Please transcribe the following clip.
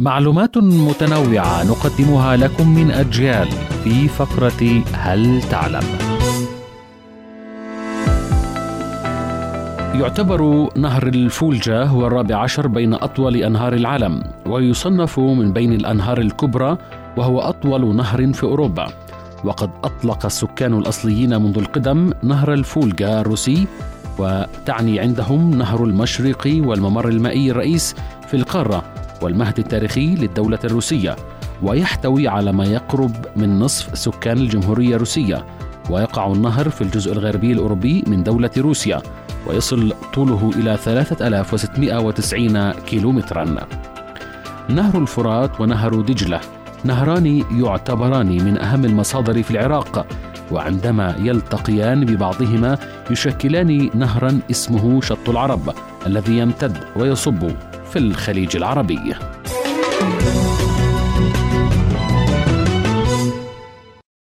معلومات متنوعة نقدمها لكم من أجيال في فقرة هل تعلم؟ يعتبر نهر الفولجا هو الرابع عشر بين أطول أنهار العالم ويصنف من بين الأنهار الكبرى وهو أطول نهر في أوروبا وقد أطلق السكان الأصليين منذ القدم نهر الفولجا الروسي وتعني عندهم نهر المشرق والممر المائي الرئيس في القارة والمهد التاريخي للدولة الروسية ويحتوي على ما يقرب من نصف سكان الجمهورية الروسية ويقع النهر في الجزء الغربي الأوروبي من دولة روسيا ويصل طوله إلى 3690 كيلومترا. نهر الفرات ونهر دجلة نهران يعتبران من أهم المصادر في العراق وعندما يلتقيان ببعضهما يشكلان نهرا اسمه شط العرب الذي يمتد ويصب. في الخليج العربي.